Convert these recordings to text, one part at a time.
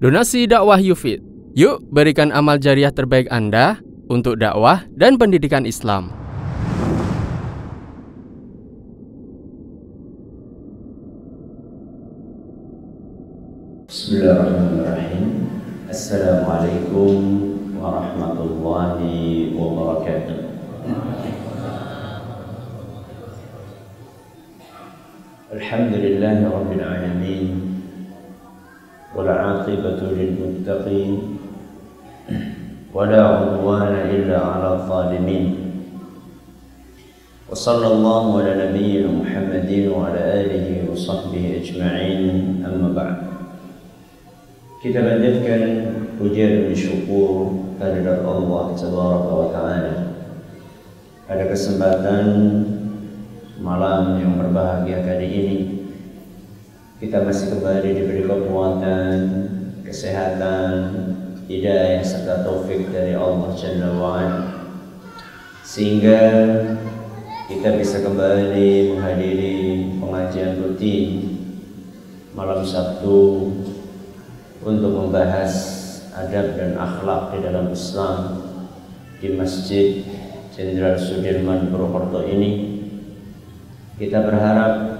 Donasi dakwah Yufid. Yuk berikan amal jariah terbaik Anda untuk dakwah dan pendidikan Islam. Bismillahirrahmanirrahim. Assalamualaikum warahmatullahi wabarakatuh. Alhamdulillahi rabbil alamin. والعاقبة للمتقين ولا عدوان إلا على الظالمين. وصلى الله على نبينا محمد وعلى آله وصحبه أجمعين. أما بعد. كتاب ذلك أجير من شكور الله تبارك وتعالى. على kesempatan malam yang berbahagia kali ini kita masih kembali diberi kekuatan, kesehatan, hidayah serta taufik dari Allah Jalla wa'ala. Sehingga kita bisa kembali menghadiri pengajian rutin malam Sabtu untuk membahas adab dan akhlak di dalam Islam di Masjid Jenderal Sudirman Purwokerto ini. Kita berharap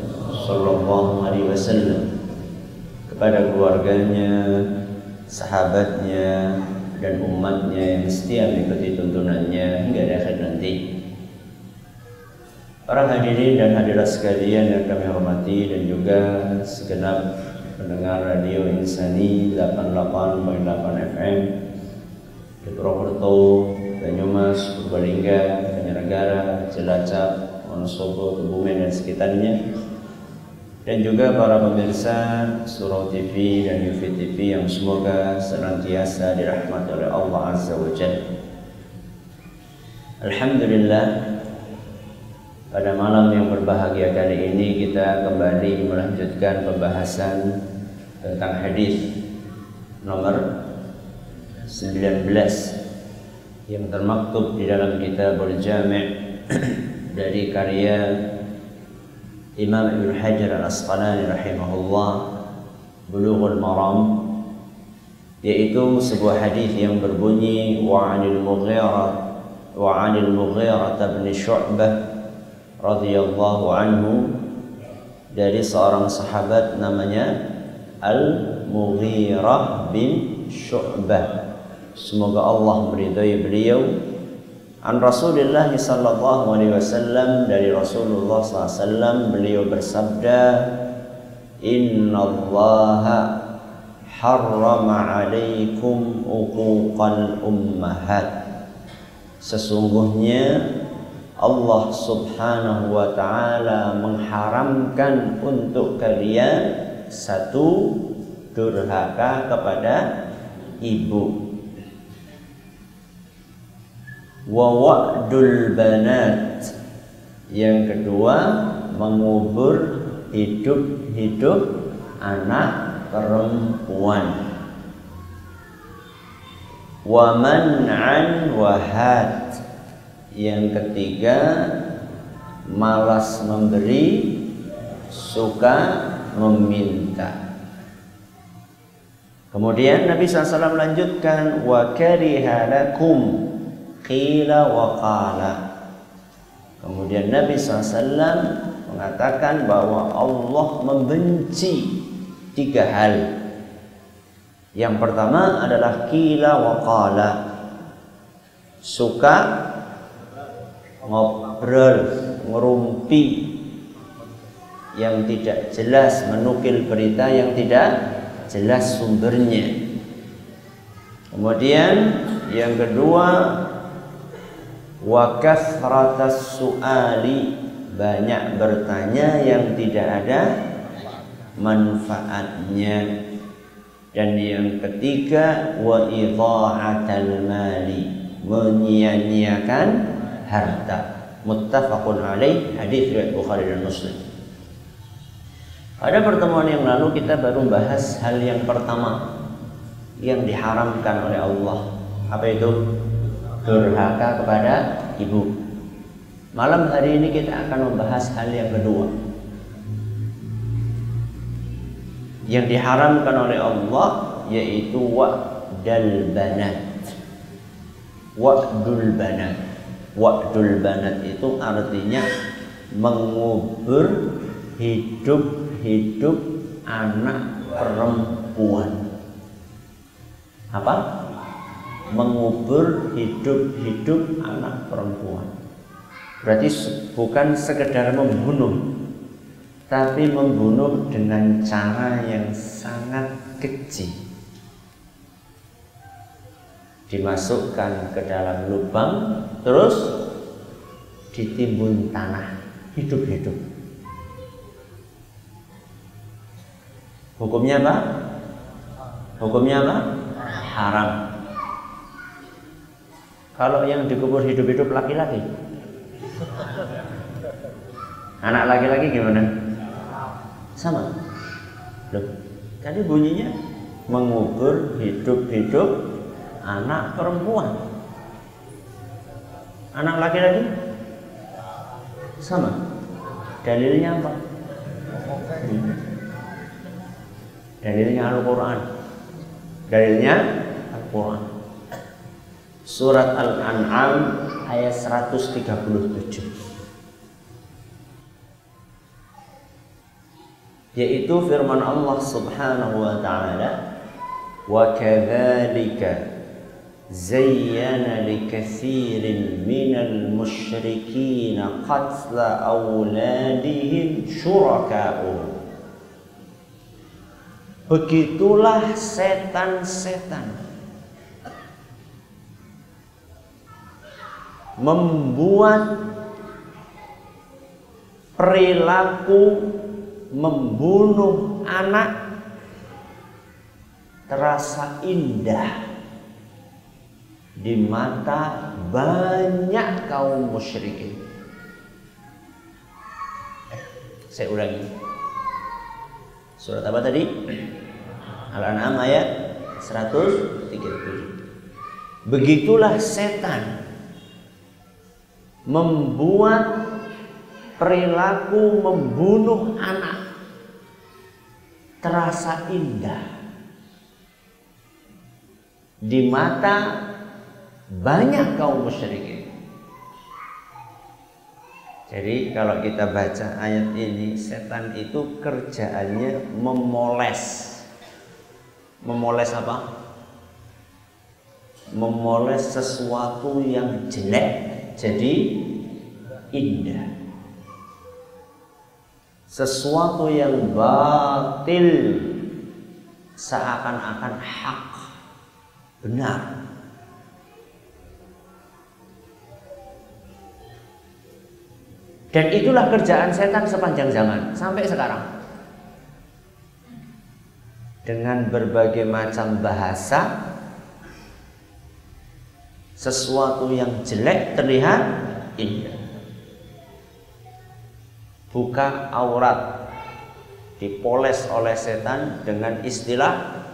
sallallahu alaihi wasallam kepada keluarganya, sahabatnya dan umatnya yang setia mengikuti tuntunannya hingga akhir nanti. Para hadirin dan hadirat sekalian yang kami hormati dan juga segenap pendengar radio Insani 88.8 FM di Purwokerto, Banyumas, Purbalingga, Banjarnegara, Cilacap, Wonosobo, Kebumen dan sekitarnya dan juga para pemirsa Surau TV dan Yufi TV yang semoga senantiasa dirahmati oleh Allah Azza wa. Alhamdulillah pada malam yang berbahagia kali ini kita kembali melanjutkan pembahasan tentang hadis nomor 19 yang termaktub di dalam kitabul Jami' dari karya Imam Ibn Hajar Al-Asqalani rahimahullah Bulughul Maram yaitu sebuah hadis yang berbunyi wa 'anil Mughirah wa 'anil Mughirah bin Syu'bah radhiyallahu anhu dari seorang sahabat namanya Al-Mughirah bin Syu'bah semoga Allah meridai beliau An Rasulullah sallallahu alaihi wasallam dari Rasulullah SAW beliau bersabda Inna Allah harrama alaikum uquqal ummahat. Sesungguhnya Allah subhanahu wa ta'ala mengharamkan untuk kalian satu durhaka kepada ibu wa wa'dul banat. Yang kedua mengubur hidup-hidup anak perempuan. Wa man'an yang ketiga malas memberi suka meminta. Kemudian Nabi SAW melanjutkan wa karihalakum qila wa qala. Kemudian Nabi SAW mengatakan bahwa Allah membenci tiga hal. Yang pertama adalah qila wa qala. Suka ngobrol ngerumpi. Yang tidak jelas menukil berita yang tidak jelas sumbernya. Kemudian yang kedua wa kasratas suali banyak bertanya yang tidak ada manfaatnya Dan yang ketiga wa idha'atal mali, menyia-nyiakan harta. Muttafaqun alaih hadis riwayat Bukhari dan Muslim. Pada pertemuan yang lalu kita baru bahas hal yang pertama yang diharamkan oleh Allah. Apa itu? Durhaka kepada ibu. Malam hari ini kita akan membahas hal yang kedua. Yang diharamkan oleh Allah yaitu wa'dal banat. Wa'dul banat. Wa'dul banat itu artinya mengubur hidup-hidup anak perempuan. Apa? Mengubur hidup-hidup anak perempuan. Berarti bukan sekedar membunuh, tapi membunuh dengan cara yang sangat kecil. Dimasukkan ke dalam lubang, terus ditimbun tanah hidup-hidup. Hukumnya apa? Hukumnya apa? Haram. Kalau yang dikubur hidup-hidup laki-laki, Anak laki-laki gimana? Sama. Loh, tadi bunyinya mengubur hidup-hidup anak perempuan. Anak laki-laki sama. Dalilnya apa? Dalilnya Al-Quran. Dalilnya Al-Quran. Surat Al-An'am ayat 137. yaitu firman Allah Subhanahu wa taala wa kadzalika zayyana likathirin minal musyrikin qatla auladihim syuraka'u Begitulah setan-setan membuat perilaku membunuh anak terasa indah di mata banyak kaum musyrikin. Saya ulangi. Surat apa tadi? Al-An'am ayat 137. Begitulah setan membuat perilaku membunuh anak terasa indah di mata banyak kaum musyrikin. Jadi kalau kita baca ayat ini setan itu kerjaannya memoles. Memoles apa? Memoles sesuatu yang jelek jadi indah. Sesuatu yang batil seakan-akan hak benar. Dan itulah kerjaan setan sepanjang zaman sampai sekarang. Dengan berbagai macam bahasa sesuatu yang jelek terlihat indah. Buka aurat dipoles oleh setan dengan istilah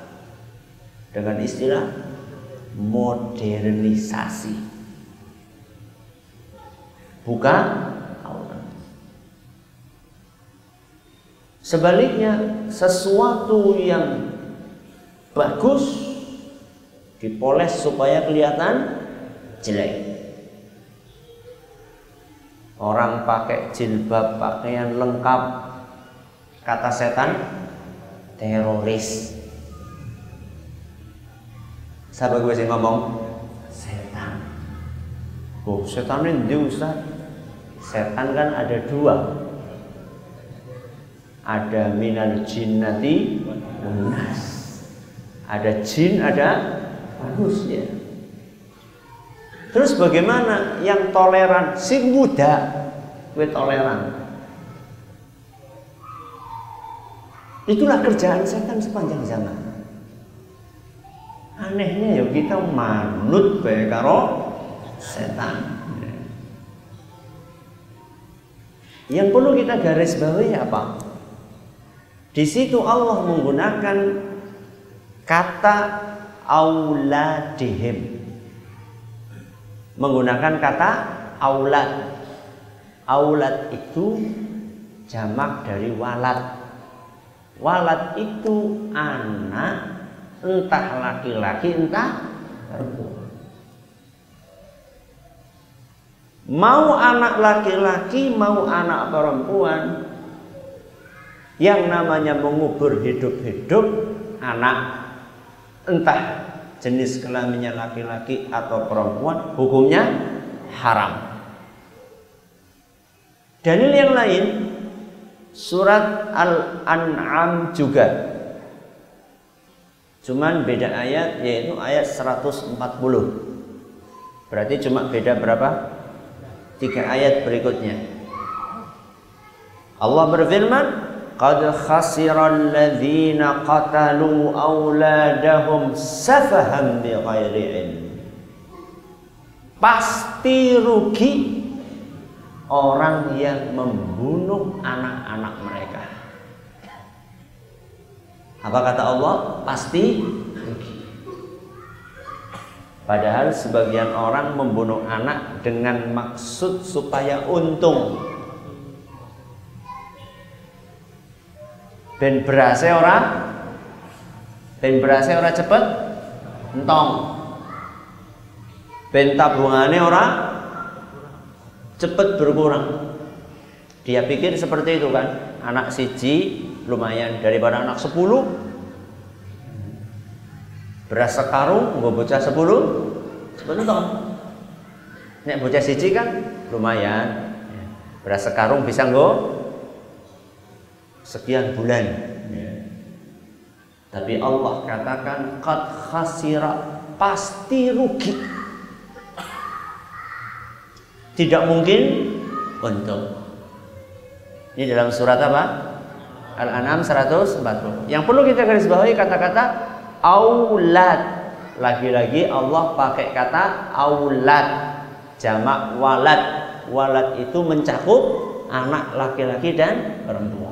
dengan istilah modernisasi. Buka aurat. Sebaliknya sesuatu yang bagus dipoles supaya kelihatan jelek Orang pakai jilbab, pakaian lengkap. Kata setan, teroris. Siapa gue sih ngomong? Setan. Oh, setan ini Ustaz. Setan kan ada dua. Ada minal jinnati unas. Ada jin, ada manusia. Terus bagaimana yang toleran? Sing muda, gue toleran. Itulah kerjaan setan sepanjang zaman. Anehnya ya kita manut bae karo setan. Yang perlu kita garis bawahi apa? Di situ Allah menggunakan kata auladihim. Menggunakan kata aulad. Aulad itu jamak dari walad. Walad itu anak entah laki-laki entah. Mau anak laki-laki, mau anak perempuan yang namanya mengubur hidup-hidup anak entah jenis kelaminnya laki-laki atau perempuan hukumnya haram. Dalil yang lain surat Al-An'am juga. Cuman beda ayat yaitu ayat 140. Berarti cuma beda berapa? Tiga ayat berikutnya. Allah berfirman, "Qad khasira alladhina qatalu auladahum safahan bighairi ilm." Pasti rugi orang yang membunuh anak-anak mereka. Apa kata Allah? Pasti rugi. Padahal sebagian orang membunuh anak dengan maksud supaya untung. Ben berase ora? Ben berase ora cepet? Entong. Ben tabungane ora cepet berkurang. Dia pikir seperti itu kan. Anak siji lumayan daripada anak sepuluh. Beras sekarung gue bocah sepuluh sebentar. Nek bocah siji kan lumayan. Beras sekarung bisa gue sekian bulan. Tapi Allah katakan qad khasira pasti rugi. Tidak mungkin untung. Ini dalam surat apa? Al-An'am 140. Yang perlu kita garis bawahi kata-kata aulad. Lagi-lagi Allah pakai kata aulad. Jamak walad. Walad itu mencakup anak laki-laki dan perempuan.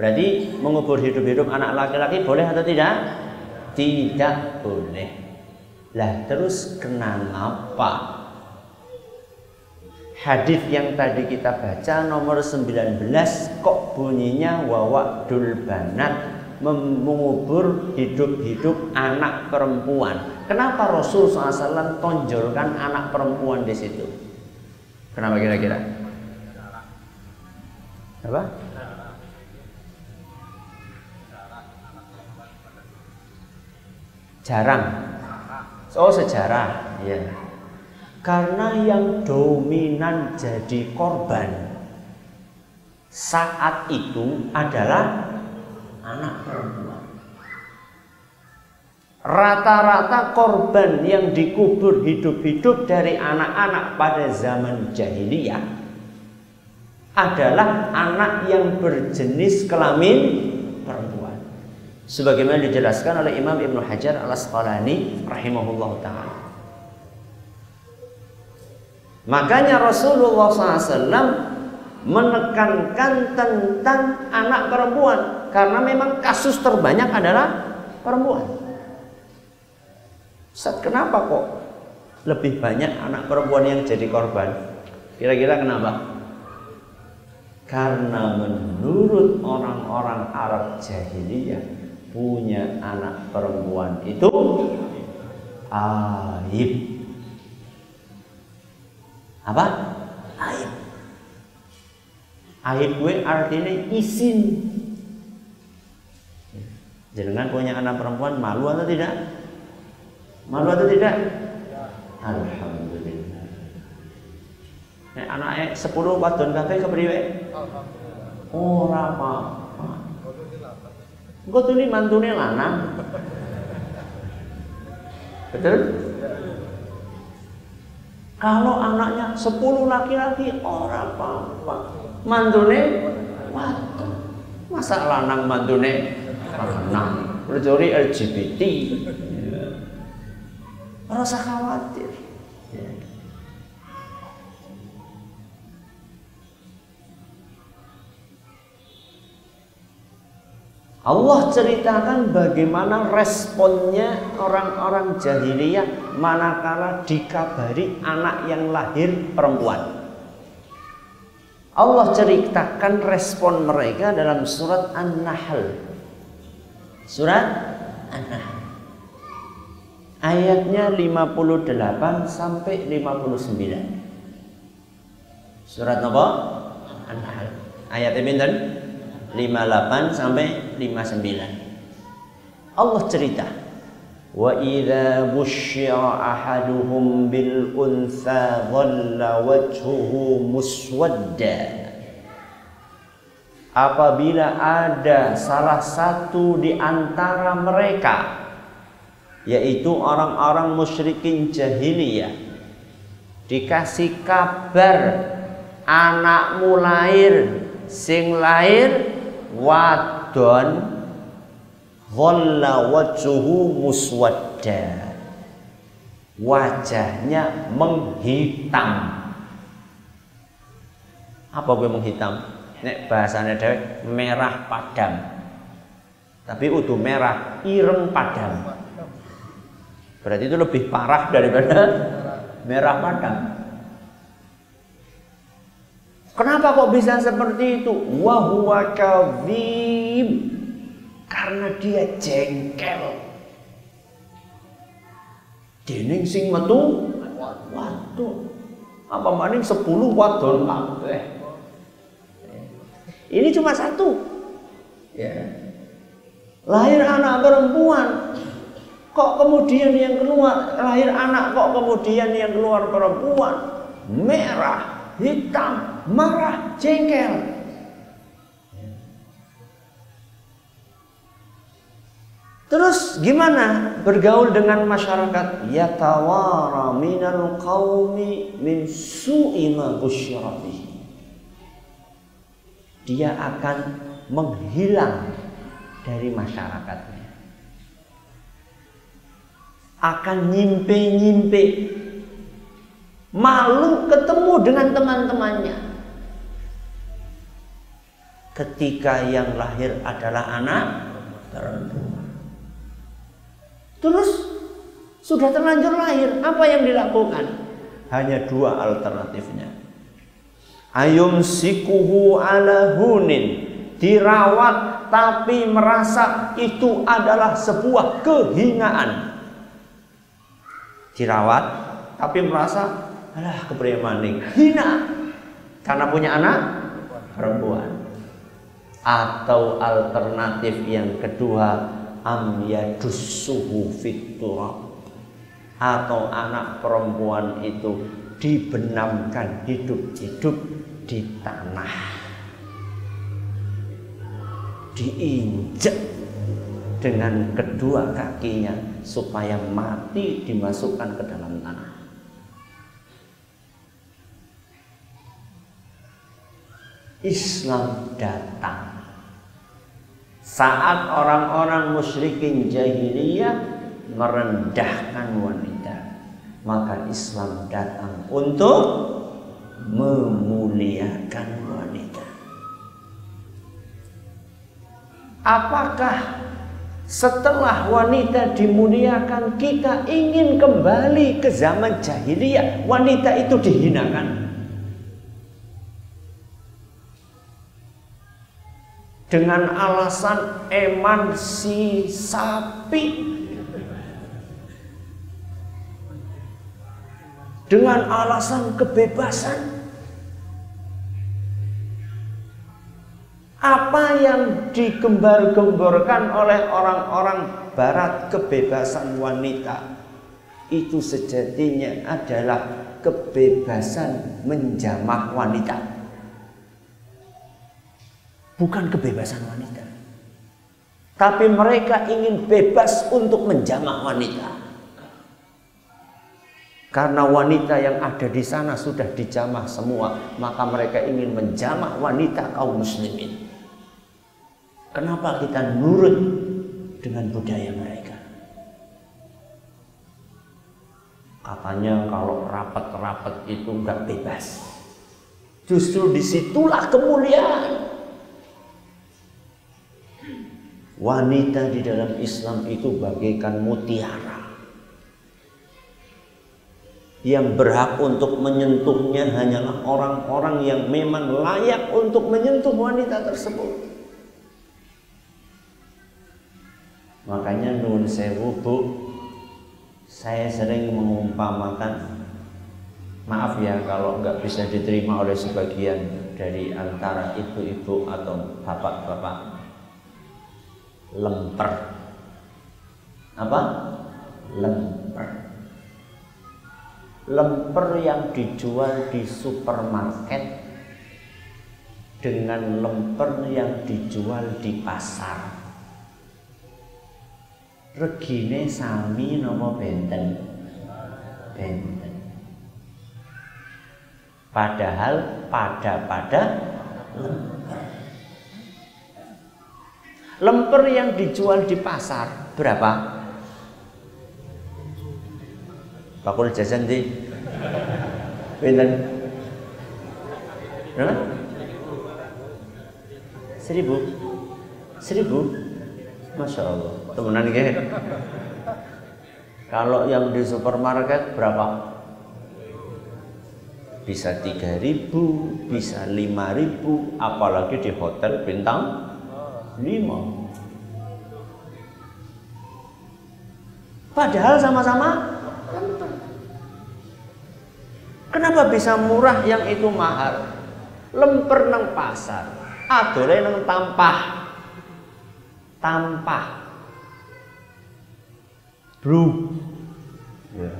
Berarti mengubur hidup-hidup anak laki-laki boleh atau tidak? Tidak boleh. Lah terus kenapa hadis yang tadi kita baca nomor 19 kok bunyinya wawakdul banat mengubur hidup-hidup anak perempuan. Kenapa Rasul SAW tonjolkan anak perempuan di situ? Kenapa kira-kira? Apa? Jarang. Oh sejarah, ya. Karena yang dominan jadi korban saat itu adalah anak perempuan. Rata-rata korban yang dikubur hidup-hidup dari anak-anak pada zaman jahiliyah adalah anak yang berjenis kelamin. Sebagaimana dijelaskan oleh Imam Ibnu Hajar Al-Asqalani rahimahullah taala. Makanya Rasulullah SAW menekankan tentang anak perempuan karena memang kasus terbanyak adalah perempuan. Saat kenapa kok lebih banyak anak perempuan yang jadi korban? Kira-kira kenapa? Karena menurut orang-orang Arab jahiliyah punya anak perempuan itu aib. Apa? Aib. Aib gue artinya izin. Jangan punya anak perempuan malu atau tidak? Malu atau tidak? Alhamdulillah. Nek anaknya sepuluh wadon kabeh kepriwe? Ora apa-apa. Engko tuli mantune lanang. Betul? Kalau anaknya sepuluh laki-laki, ora apa-apa. Mantune wadon. Masa lanang mantune lanang? kecuali LGBT. Ya. Rasa khawatir. Allah ceritakan bagaimana responnya orang-orang jahiliyah manakala dikabari anak yang lahir perempuan. Allah ceritakan respon mereka dalam surat An-Nahl. Surat An-Nahl. Ayatnya 58 sampai 59. Surat apa? An-Nahl. Ayatnya pinten? 58 sampai 59. Allah cerita Wa idza busyira ahaduhum bil untha dhalla wajhuhu muswadda Apabila ada salah satu di antara mereka yaitu orang-orang musyrikin jahiliyah dikasih kabar anakmu lahir sing lahir wadon dhalla muswadda. Wajahnya menghitam. Apa gue menghitam? Nek bahasanya dewek merah padam. Tapi utuh merah ireng padam. Berarti itu lebih parah daripada merah padam Kenapa kok bisa seperti itu? Wahuwa kadzim. Karena dia jengkel. Dening sing metu waduh. Apa maning 10 wadon kabeh. Ini cuma satu. Ya. Lahir anak perempuan. Kok kemudian yang keluar lahir anak kok kemudian yang keluar perempuan merah hitam, marah, jengkel. Terus gimana bergaul dengan masyarakat? Ya tawara minal qaumi min su'i ma Dia akan menghilang dari masyarakatnya. Akan nyimpe-nyimpe malu ketemu dengan teman-temannya. Ketika yang lahir adalah anak perempuan. Terus sudah terlanjur lahir, apa yang dilakukan? Hanya dua alternatifnya. Ayum sikuhu ala hunin dirawat tapi merasa itu adalah sebuah kehinaan. Dirawat tapi merasa alah kepriye maning hina karena punya anak perempuan atau alternatif yang kedua am yadussuhu fiturab atau anak perempuan itu dibenamkan hidup-hidup di tanah. Diinjek dengan kedua kakinya supaya mati dimasukkan ke dalam tanah Islam datang. Saat orang-orang musyrikin jahiliyah merendahkan wanita, maka Islam datang untuk memuliakan wanita. Apakah setelah wanita dimuliakan kita ingin kembali ke zaman jahiliyah, wanita itu dihinakan? Dengan alasan emansipasi dengan alasan kebebasan. Apa yang digembar-gemborkan oleh orang-orang barat kebebasan wanita itu sejatinya adalah kebebasan menjamah wanita bukan kebebasan wanita. Tapi mereka ingin bebas untuk menjamak wanita. Karena wanita yang ada di sana sudah dijamah semua, maka mereka ingin menjamak wanita kaum muslimin. Kenapa kita nurut dengan budaya mereka. Katanya kalau rapat-rapat itu nggak bebas. Justru di situlah kemuliaan. Wanita di dalam Islam itu bagaikan mutiara. Yang berhak untuk menyentuhnya hanyalah orang-orang yang memang layak untuk menyentuh wanita tersebut. Makanya nun sewu bu, saya sering mengumpamakan, maaf ya kalau nggak bisa diterima oleh sebagian dari antara ibu-ibu atau bapak-bapak, lemper. Apa? Lemper. Lemper yang dijual di supermarket dengan lemper yang dijual di pasar. Regine sami nopo benten. Benten. Padahal pada-pada lemper lemper yang dijual di pasar berapa Bakul jajan di Pinten? Berapa? Seribu? Seribu? Masya Allah Temenan ke? Kalau yang di supermarket berapa? Bisa tiga ribu, bisa lima ribu, apalagi di hotel bintang lima. Padahal sama-sama Kenapa bisa murah yang itu mahal? Lemper nang pasar, adole nang tampah. Tampah. Bro. Ya.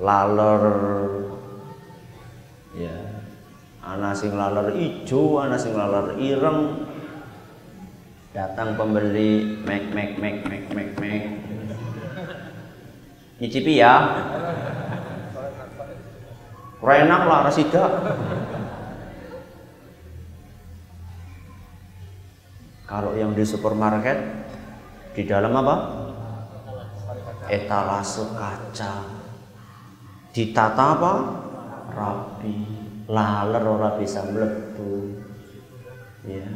Laler. Ya. Ana sing laler ijo, ana sing laler ireng. Datang pembeli mek mek mek mek mek mek. Nyicipi ya. Enak lah rasida kalau yang di supermarket di dalam apa? Etalase kaca ditata apa? Rapi laler ora bisa mlebu. Ya.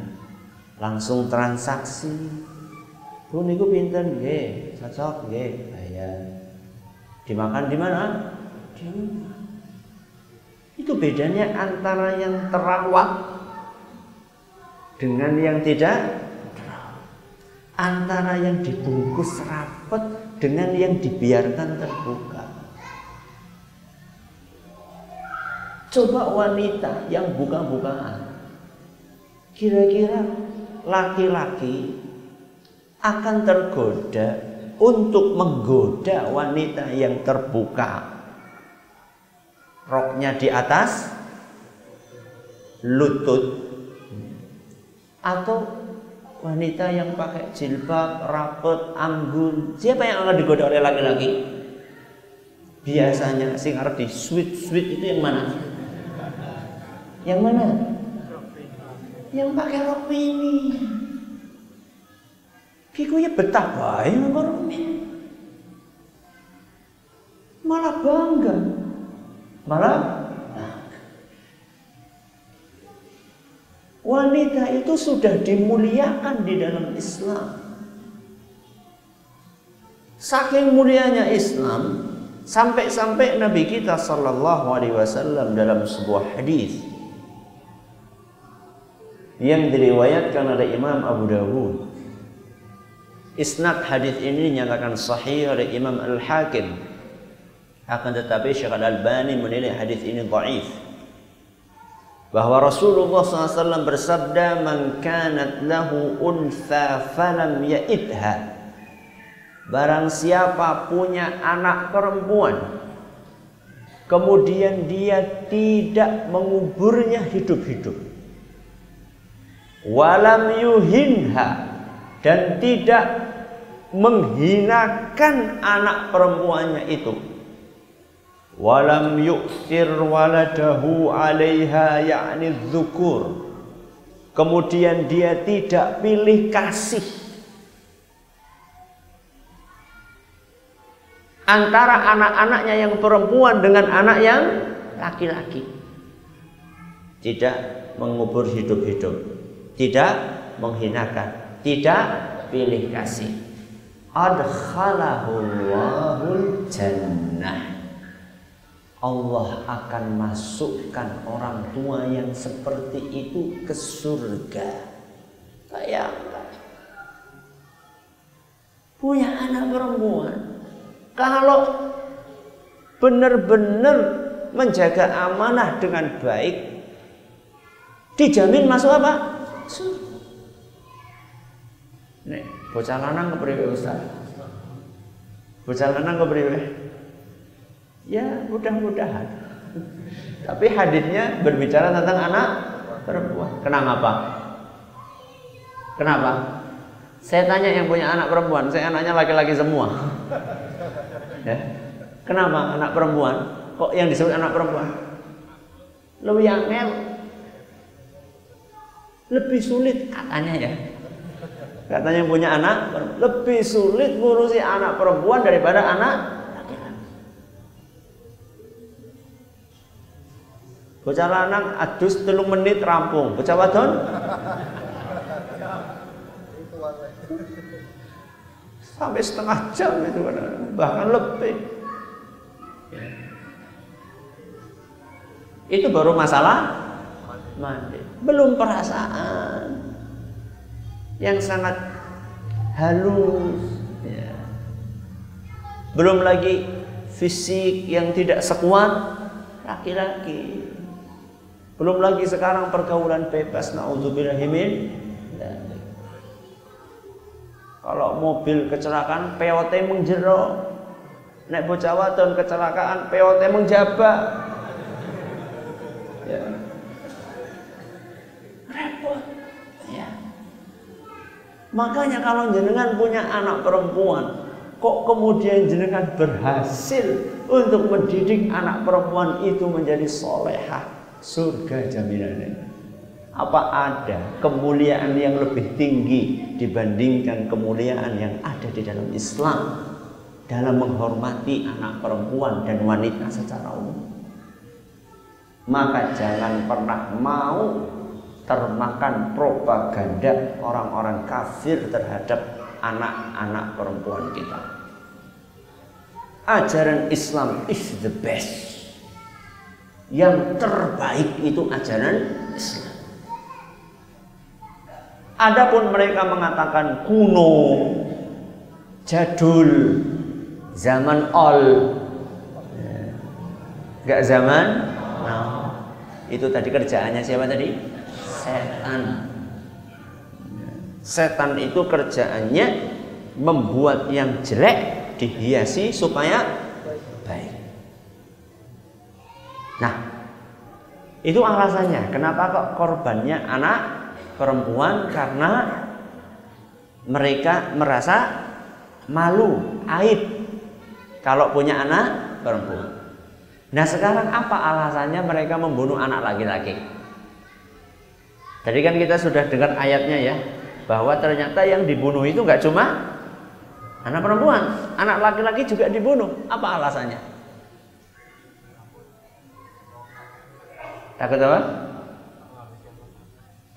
Langsung transaksi. Bu niku pinten? Nggih cocok. Nggih bayar. Dimakan di mana? Di rumah. Itu bedanya antara yang terawat dengan yang tidak antara yang dibungkus rapat dengan yang dibiarkan terbuka. Coba wanita yang buka-bukaan. Kira-kira laki-laki akan tergoda untuk menggoda wanita yang terbuka. Roknya di atas lutut. Atau wanita yang pakai jilbab, rapet, anggun. Siapa yang akan digoda oleh laki-laki? Biasanya sing arep di sweet sweet itu yang mana yang mana yang pakai rok mini Kiku ya betah bae ngorone. Malah bangga. Malah Wanita itu sudah dimuliakan di dalam Islam. Saking mulianya Islam, sampai-sampai Nabi kita Sallallahu Alaihi Wasallam dalam sebuah hadis yang diriwayatkan oleh Imam Abu Dawud Isnad hadis ini dinyatakan sahih oleh Imam Al-Hakim. Akan tetapi Syekh Al-Albani menilai hadis ini dhaif. Bahwa Rasulullah SAW bersabda, "Man kanat lahu untha falam ya'idha." Barang siapa punya anak perempuan, kemudian dia tidak menguburnya hidup-hidup. Walam yuhinha. Dan tidak menghinakan anak perempuannya itu. Walam yuksir waladahu alaiha yakni dzukur Kemudian dia tidak pilih kasih. Antara anak-anaknya yang perempuan dengan anak yang laki-laki. Tidak mengubur hidup-hidup, tidak menghinakan, tidak pilih kasih. Adkhalahul jannah. Allah akan masukkan orang tua yang seperti itu ke surga. Bayangkan. Punya anak perempuan. Kalau benar-benar menjaga amanah dengan baik, dijamin masuk apa? Surga. Nih, bocah lanang kepriwe Ustaz? Bocah lanang kepriwe? Ya, mudah-mudahan. Tapi hadisnya berbicara tentang anak perempuan. Kenapa? Kenapa? Saya tanya yang punya anak perempuan, saya anaknya laki-laki semua. Ya. Kenapa anak perempuan? Kok yang disebut anak perempuan? Lebih angel. Lebih sulit katanya ya. Katanya yang punya anak lebih sulit ngurusi anak perempuan daripada anak laki-laki. Bocah lanang adus telung menit rampung. Bocah wadon sampai setengah jam itu bahkan lebih. Itu baru masalah mandi. Belum perasaan. Yang sangat halus ya. belum lagi fisik yang tidak sekuat laki-laki. Belum lagi sekarang pergaulan bebas naudzubillahimin kalau mobil kecelakaan POT menjero naik bocah wadon kecelakaan POT menjabak ya. repot Makanya kalau jenengan punya anak perempuan, kok kemudian jenengan berhasil untuk mendidik anak perempuan itu menjadi solehah, surga jaminannya. Apa ada kemuliaan yang lebih tinggi dibandingkan kemuliaan yang ada di dalam Islam dalam menghormati anak perempuan dan wanita secara umum? Maka jangan pernah mau termakan propaganda orang-orang kafir terhadap anak-anak perempuan kita. Ajaran Islam is the best. Yang terbaik itu ajaran Islam. Adapun mereka mengatakan kuno, jadul, zaman all, gak zaman now. Itu tadi kerjaannya siapa tadi? Setan. Setan itu kerjaannya membuat yang jelek dihiasi supaya baik. Nah, itu alasannya. Kenapa kok korbannya anak perempuan? Karena mereka merasa malu, aib kalau punya anak perempuan. Nah sekarang apa alasannya mereka membunuh anak laki-laki? Tadi kan kita sudah dengar ayatnya ya, bahwa ternyata yang dibunuh itu nggak cuma anak perempuan, anak laki-laki juga dibunuh. Apa alasannya? Takut apa?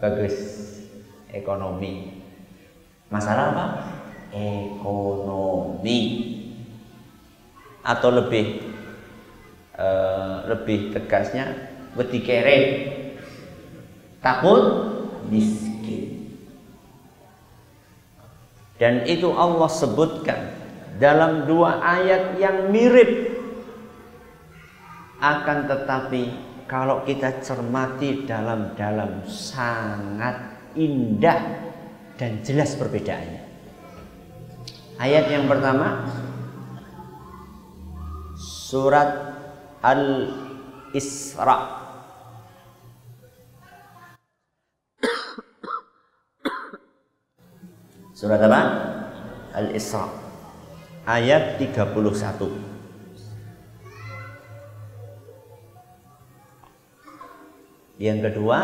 Bagus. Ekonomi. Masalah apa? Ekonomi. Atau lebih uh, lebih tegasnya wedi kere takut miskin. Dan itu Allah sebutkan dalam dua ayat yang mirip. Akan tetapi kalau kita cermati dalam-dalam sangat indah dan jelas perbedaannya. Ayat yang pertama surat Al-Isra Surat apa? Al-Isra. Ayat 31. Yang kedua,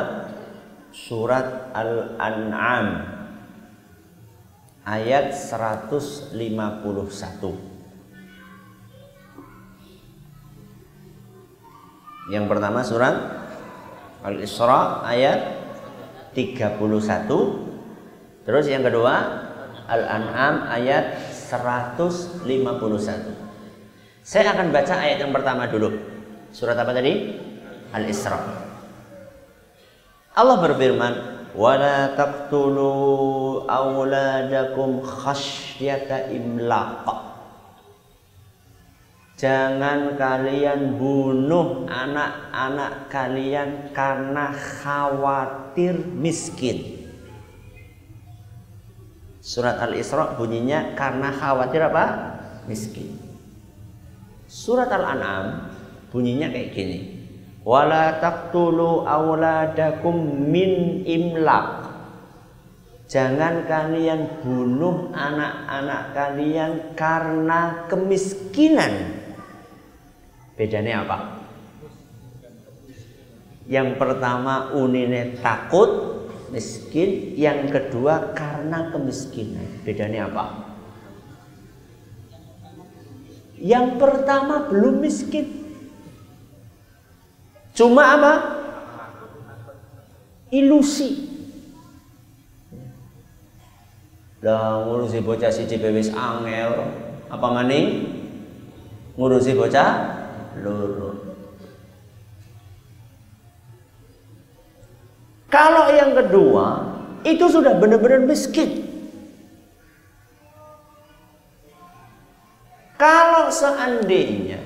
surat Al-An'am ayat 151. Yang pertama surat Al-Isra ayat 31. Terus yang kedua Al-An'am ayat 151. Saya akan baca ayat yang pertama dulu. Surat apa tadi? Al-Isra. Allah berfirman, "Wala taqtulu auladakum khasyata imlaq." Jangan kalian bunuh anak-anak kalian karena khawatir miskin. Surat Al-Isra bunyinya karena khawatir apa? Miskin. Surat Al-An'am bunyinya kayak gini. Wala taqtulu auladakum min imlaq. Jangan kalian bunuh anak-anak kalian karena kemiskinan. Bedanya apa? Yang pertama unine takut miskin, yang kedua karena kemiskinan. Bedanya apa? Yang pertama belum miskin. Cuma apa? Ilusi. Lah ngurusi bocah siji wis angel, apa maning? Ngurusi bocah loro. Kalau yang kedua itu sudah benar-benar miskin. Kalau seandainya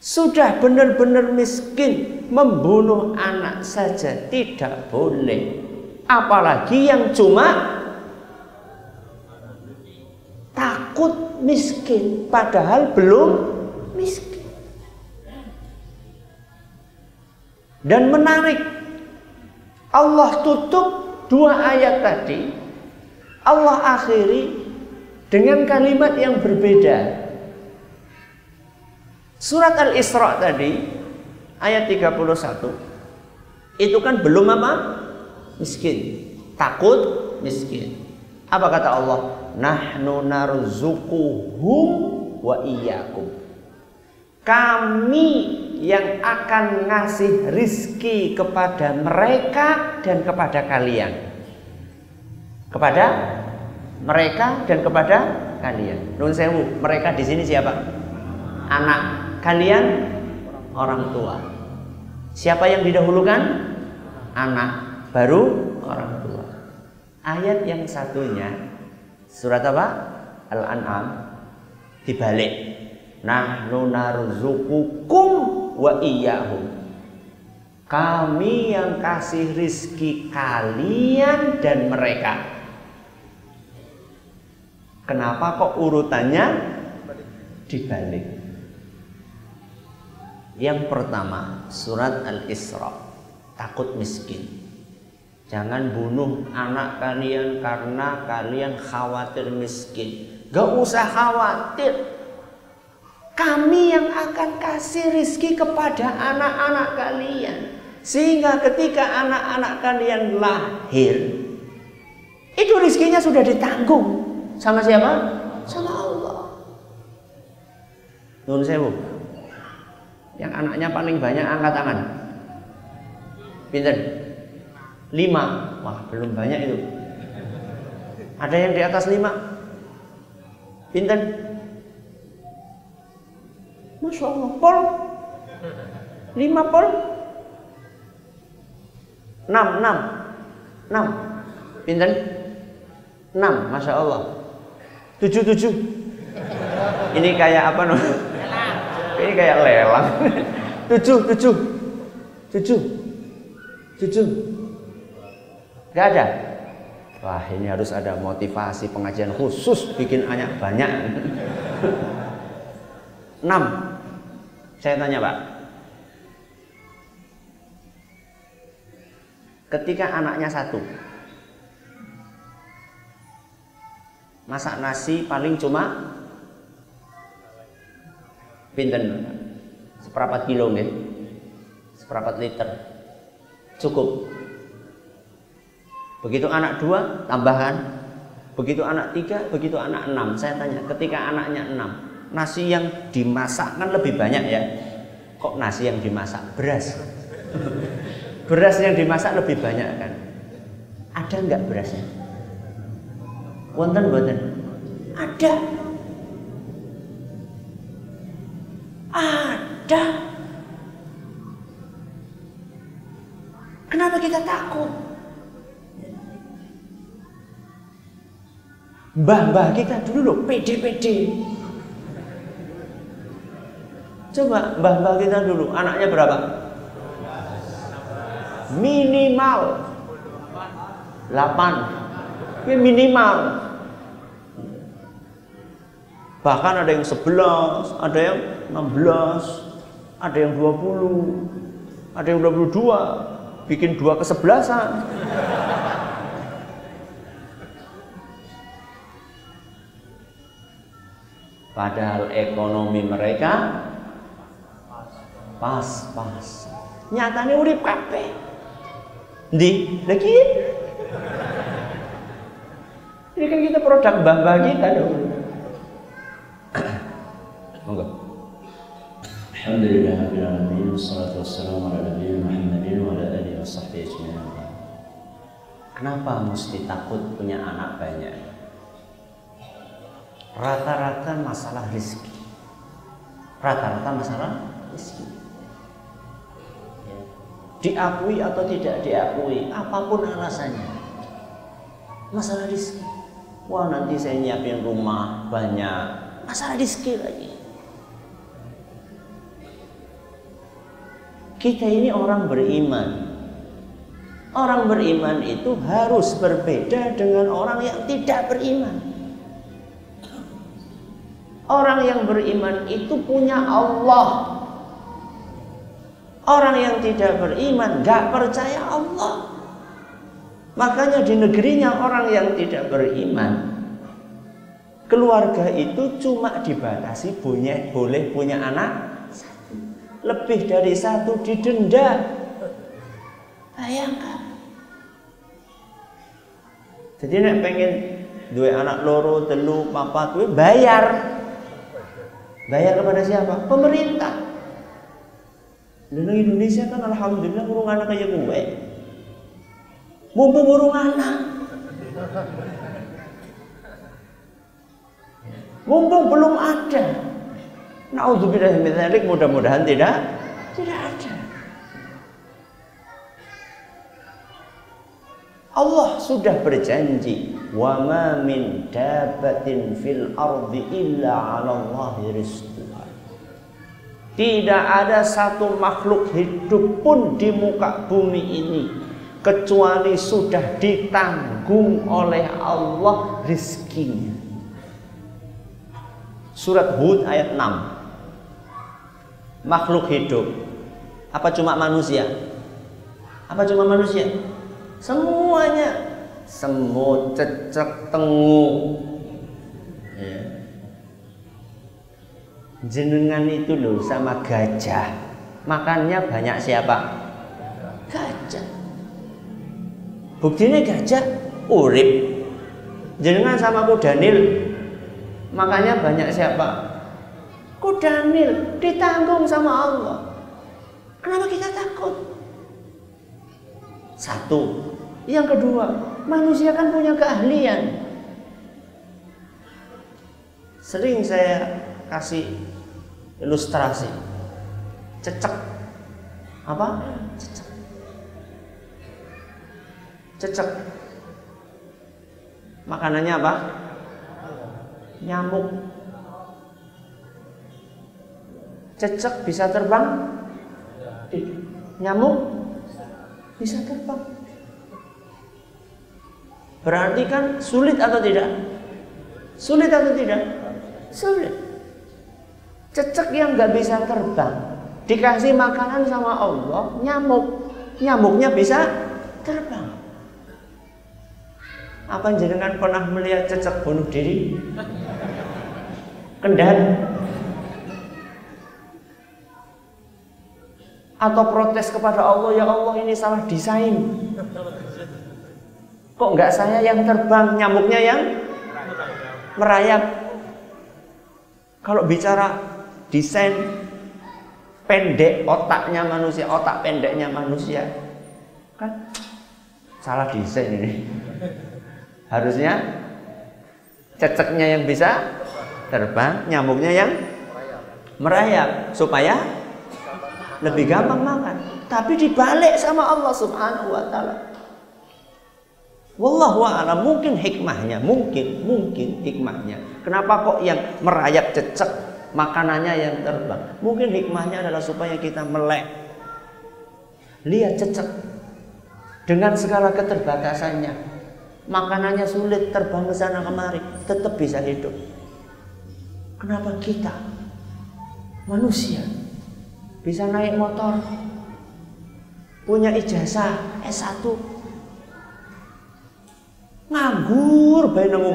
sudah benar-benar miskin, membunuh anak saja tidak boleh. Apalagi yang cuma takut miskin padahal belum miskin. Dan menarik, Allah tutup dua ayat tadi, Allah akhiri dengan kalimat yang berbeda. Surat Al-Isra tadi, ayat 31, itu kan belum apa? Miskin. Takut miskin. Apa kata Allah? Nahnu narzukuhum wa iyyakum kami yang akan ngasih rizki kepada mereka dan kepada kalian. Kepada mereka dan kepada kalian. Nun sewu mereka di sini siapa? Anak kalian orang tua. Siapa yang didahulukan? Anak baru orang tua. Ayat yang satunya surat apa? Al-an'am dibalik. Nahnu narzukukum wa iyyahum. Kami yang kasih rizki kalian dan mereka. Kenapa kok urutannya dibalik? Yang pertama surat al-isra. Takut miskin. Jangan bunuh anak kalian karena kalian khawatir miskin. Gak usah khawatir kami yang akan kasih rizki kepada anak-anak kalian. Sehingga ketika anak-anak kalian lahir, itu rizkinya sudah ditanggung. Sama siapa? Sama Allah. Nun sewu. Yang anaknya paling banyak angkat tangan. Pinter. Lima. Wah belum banyak itu. Ada yang di atas lima? Pinter. Masya Allah, pol. Lima pol. Enam, enam. Enam. Pinten? Enam, Masya Allah. Tujuh, tujuh. Ini kayak apa no? Ini kayak lelang. tujuh, tujuh. Tujuh. Tujuh. Gak ada? Wah ini harus ada motivasi pengajian khusus bikin anak banyak. Enam. Saya tanya Pak. Ketika anaknya satu, masak nasi paling cuma pinten seperempat kilo nggih seperempat liter Cukup. Begitu anak dua, tambahkan. Begitu anak tiga, begitu anak enam. Saya tanya, ketika anaknya enam, nasi yang dimasak kan lebih banyak ya. Kok nasi yang dimasak? Beras. Beras yang dimasak lebih banyak kan? Ada nggak berasnya? Wonten wonten. Ada. Ada. Kenapa kita takut? Mbah-mbah kita dulu loh pede-pede. Coba mbah-mbah kita dulu, anaknya berapa? Minimal 8. Ini minimal. Bahkan ada yang 11, ada yang 16, ada yang 20, ada yang 22 bikin dua kesebelasan. Padahal ekonomi mereka pas-pas. Nyatanya urip kabeh. Di lagi. Ini kan kita produk mbah-mbah kita dong. Monggo. Alhamdulillah rabbil alamin wassalatu wassalamu ala nabiyina Muhammadin wa ala alihi washabbihi ajma'in. Kenapa mesti takut punya anak banyak? Rata-rata masalah rezeki. Rata-rata masalah rezeki. Diakui atau tidak diakui, apa pun alasannya. Masalah rezeki. Wah nanti saya nyiapin rumah banyak. Masalah rezeki lagi. Kita ini orang beriman. Orang beriman itu harus berbeda dengan orang yang tidak beriman. Orang yang beriman itu punya Allah. Orang yang tidak beriman gak percaya Allah. Makanya di negerinya orang yang tidak beriman Keluarga itu cuma dibatasi punya, boleh punya anak lebih dari satu didenda. Bayangkan. Jadi nek pengen dua anak loro, telu, papat, bayar. Bayar kepada siapa? Pemerintah. Dan Indonesia kan alhamdulillah urung anak kayak gue. Mumpung urung anak. Mumpung belum ada. Nauzubillah min dzalik mudah-mudahan tidak tidak ada. Allah sudah berjanji wa ma min dabatin fil ardi illa 'ala Allahi rizquha. Tidak ada satu makhluk hidup pun di muka bumi ini kecuali sudah ditanggung oleh Allah rizkinya. Surat Hud ayat 6 makhluk hidup. Apa cuma manusia? Apa cuma manusia? Semuanya semut, cecek, tengu. Jenengan itu loh sama gajah. Makannya banyak siapa? Gajah. Buktinya gajah urip. Jenengan sama kudanil. Makanya banyak siapa? Kudanil ditanggung sama Allah. Kenapa kita takut? Satu. Yang kedua, manusia kan punya keahlian. Sering saya kasih ilustrasi. Cecek. Apa? Cecek. Cecek. Makanannya apa? Nyamuk Cecek bisa terbang? Nyamuk bisa terbang. Berarti kan sulit atau tidak? Sulit atau tidak? Sulit. Cecek yang nggak bisa terbang, dikasih makanan sama Allah, nyamuk, nyamuknya bisa terbang. Apa jenengan pernah melihat cecek bunuh diri? Kendan atau protes kepada Allah ya Allah ini salah desain kok nggak saya yang terbang nyamuknya yang merayap kalau bicara desain pendek otaknya manusia otak pendeknya manusia kan salah desain ini harusnya ceceknya yang bisa terbang nyamuknya yang merayap supaya lebih gampang makan. Tapi dibalik sama Allah Subhanahu wa taala. Wallahu a'lam mungkin hikmahnya, mungkin, mungkin hikmahnya. Kenapa kok yang merayap cecek makanannya yang terbang? Mungkin hikmahnya adalah supaya kita melek. Lihat cecek dengan segala keterbatasannya. Makanannya sulit terbang ke sana kemari, tetap bisa hidup. Kenapa kita manusia bisa naik motor, punya ijazah S1, nganggur bayi nang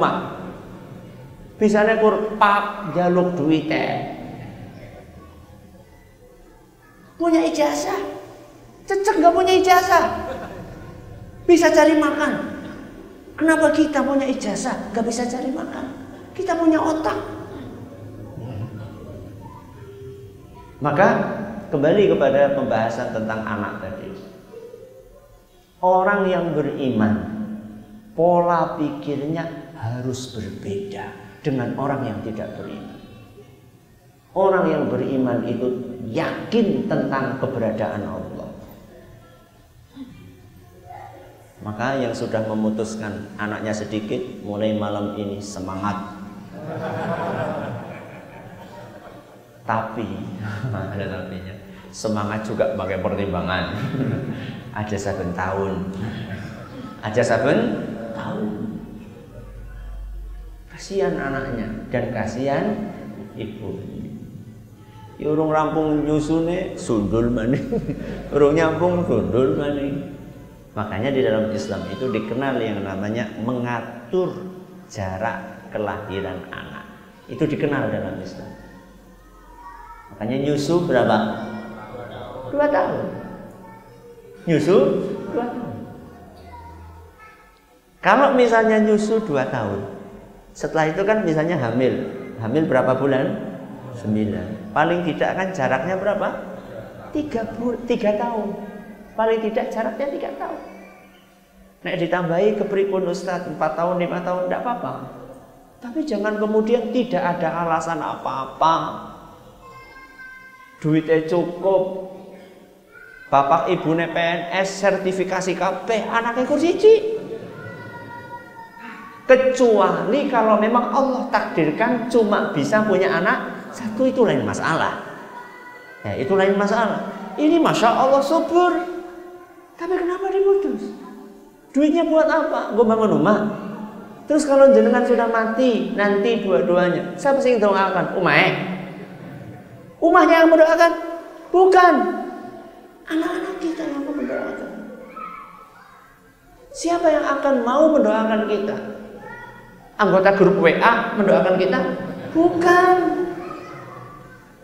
omah. Bisa nekur pak jaluk duit Punya ijazah. Cecek nggak punya ijazah. Bisa cari makan. Kenapa kita punya ijazah nggak bisa cari makan? Kita punya otak. Maka Kembali kepada pembahasan tentang anak tadi. Orang yang beriman, pola pikirnya harus berbeda dengan orang yang tidak beriman. Orang yang beriman itu yakin tentang keberadaan Allah. Maka yang sudah memutuskan anaknya sedikit, mulai malam ini semangat. Tapi ada tapinya semangat juga pakai pertimbangan ada saben tahun ada saben tahun kasihan anaknya. Dan kasihan ibu. Ya urung rampung nyusune sundul maning urung nyampung sundul maning makanya di dalam Islam itu dikenal yang namanya mengatur jarak kelahiran anak. Itu dikenal dalam Islam. Makanya nyusu berapa? Dua tahun. Nyusu? Dua tahun. Kalau misalnya nyusu dua tahun, setelah itu kan misalnya hamil. Hamil berapa bulan? Sembilan. Paling tidak kan jaraknya berapa? Tiga, bul tiga tahun. Paling tidak jaraknya tiga tahun. Nek ditambahi kepripun Ustaz empat tahun, lima tahun, tidak apa-apa. Tapi jangan kemudian tidak ada alasan apa-apa. Duitnya cukup, Bapak ibune PNS sertifikasi KP anaknya kursi Kecuali kalau memang Allah takdirkan cuma bisa punya anak satu itu lain masalah. Ya itu lain masalah. Ini masya Allah subur. Tapi kenapa diputus? Duitnya buat apa? Gue bangun rumah. Terus kalau jenengan sudah mati nanti dua-duanya, siapa sih yang doakan? Umay. Umahnya yang mendoakan? Bukan. Anak-anak kita yang mendoakan. Siapa yang akan mau mendoakan kita? Anggota grup WA mendoakan kita? Bukan.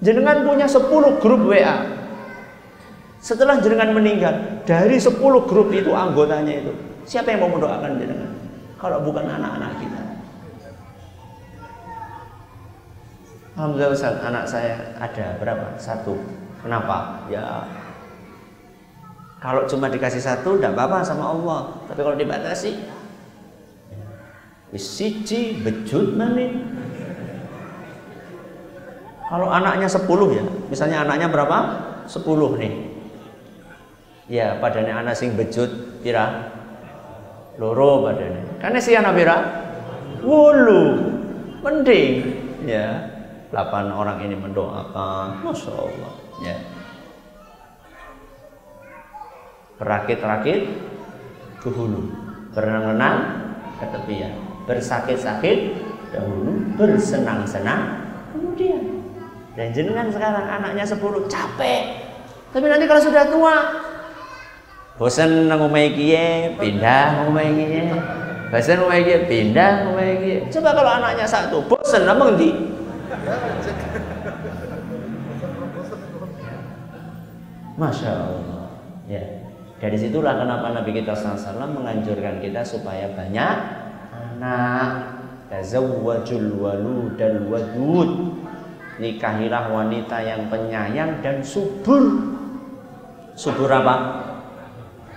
Jenengan punya 10 grup WA. Setelah jenengan meninggal, dari 10 grup itu anggotanya itu, siapa yang mau mendoakan jenengan? Kalau bukan anak-anak kita. Alhamdulillah Ustaz, anak saya ada berapa? Satu. Kenapa? Ya kalau cuma dikasih satu, tidak apa-apa sama Allah. Tapi kalau dibatasi, siji bejut maning. Kalau anaknya sepuluh ya, misalnya anaknya berapa? Sepuluh nih. Ya, padanya anak sing bejut pira? Loro padanya. Karena si anak pira? Wulu. Mending ya. Delapan orang ini mendoakan, masya Allah. Ya berakit-rakit ke hulu berenang-renang ke tepian bersakit-sakit dahulu bersenang-senang kemudian. Dan jenengan sekarang anaknya 10 capek. Tapi nanti kalau sudah tua bosan kie pindah kie bosan ngomai kie pindah kie coba kalau anaknya satu bosan apa nanti Masya Allah. Ya. Dari situlah kenapa Nabi kita SAW menganjurkan kita supaya banyak anak. Tazawwajul waludal wadud. Nikahilah wanita yang penyayang dan subur. Subur apa?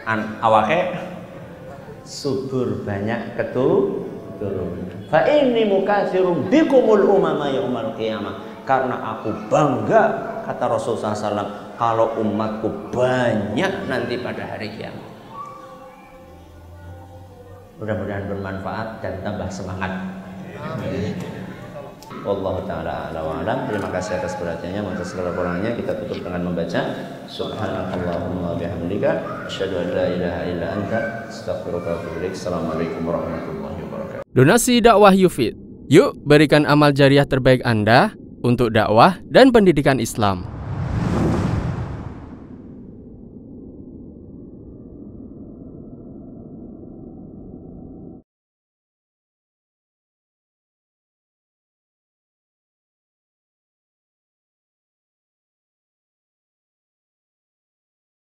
An awake subur banyak keturunan. Fa inni mukatsirum bikumul umama yaumal qiyamah. Karena aku bangga kata Rasulullah SAW kalau umatku banyak nanti pada hari kiamat. Mudah-mudahan bermanfaat dan tambah semangat. Allah taala ala wa alam. Terima kasih atas perhatiannya. Maka segala kurangnya kita tutup dengan membaca Subhanallahumma bihamdika asyhadu an la ilaha illa anta astaghfiruka wa. Assalamualaikum warahmatullahi wabarakatuh. Donasi dakwah Yufid. Yuk berikan amal jariah terbaik Anda untuk dakwah dan pendidikan Islam.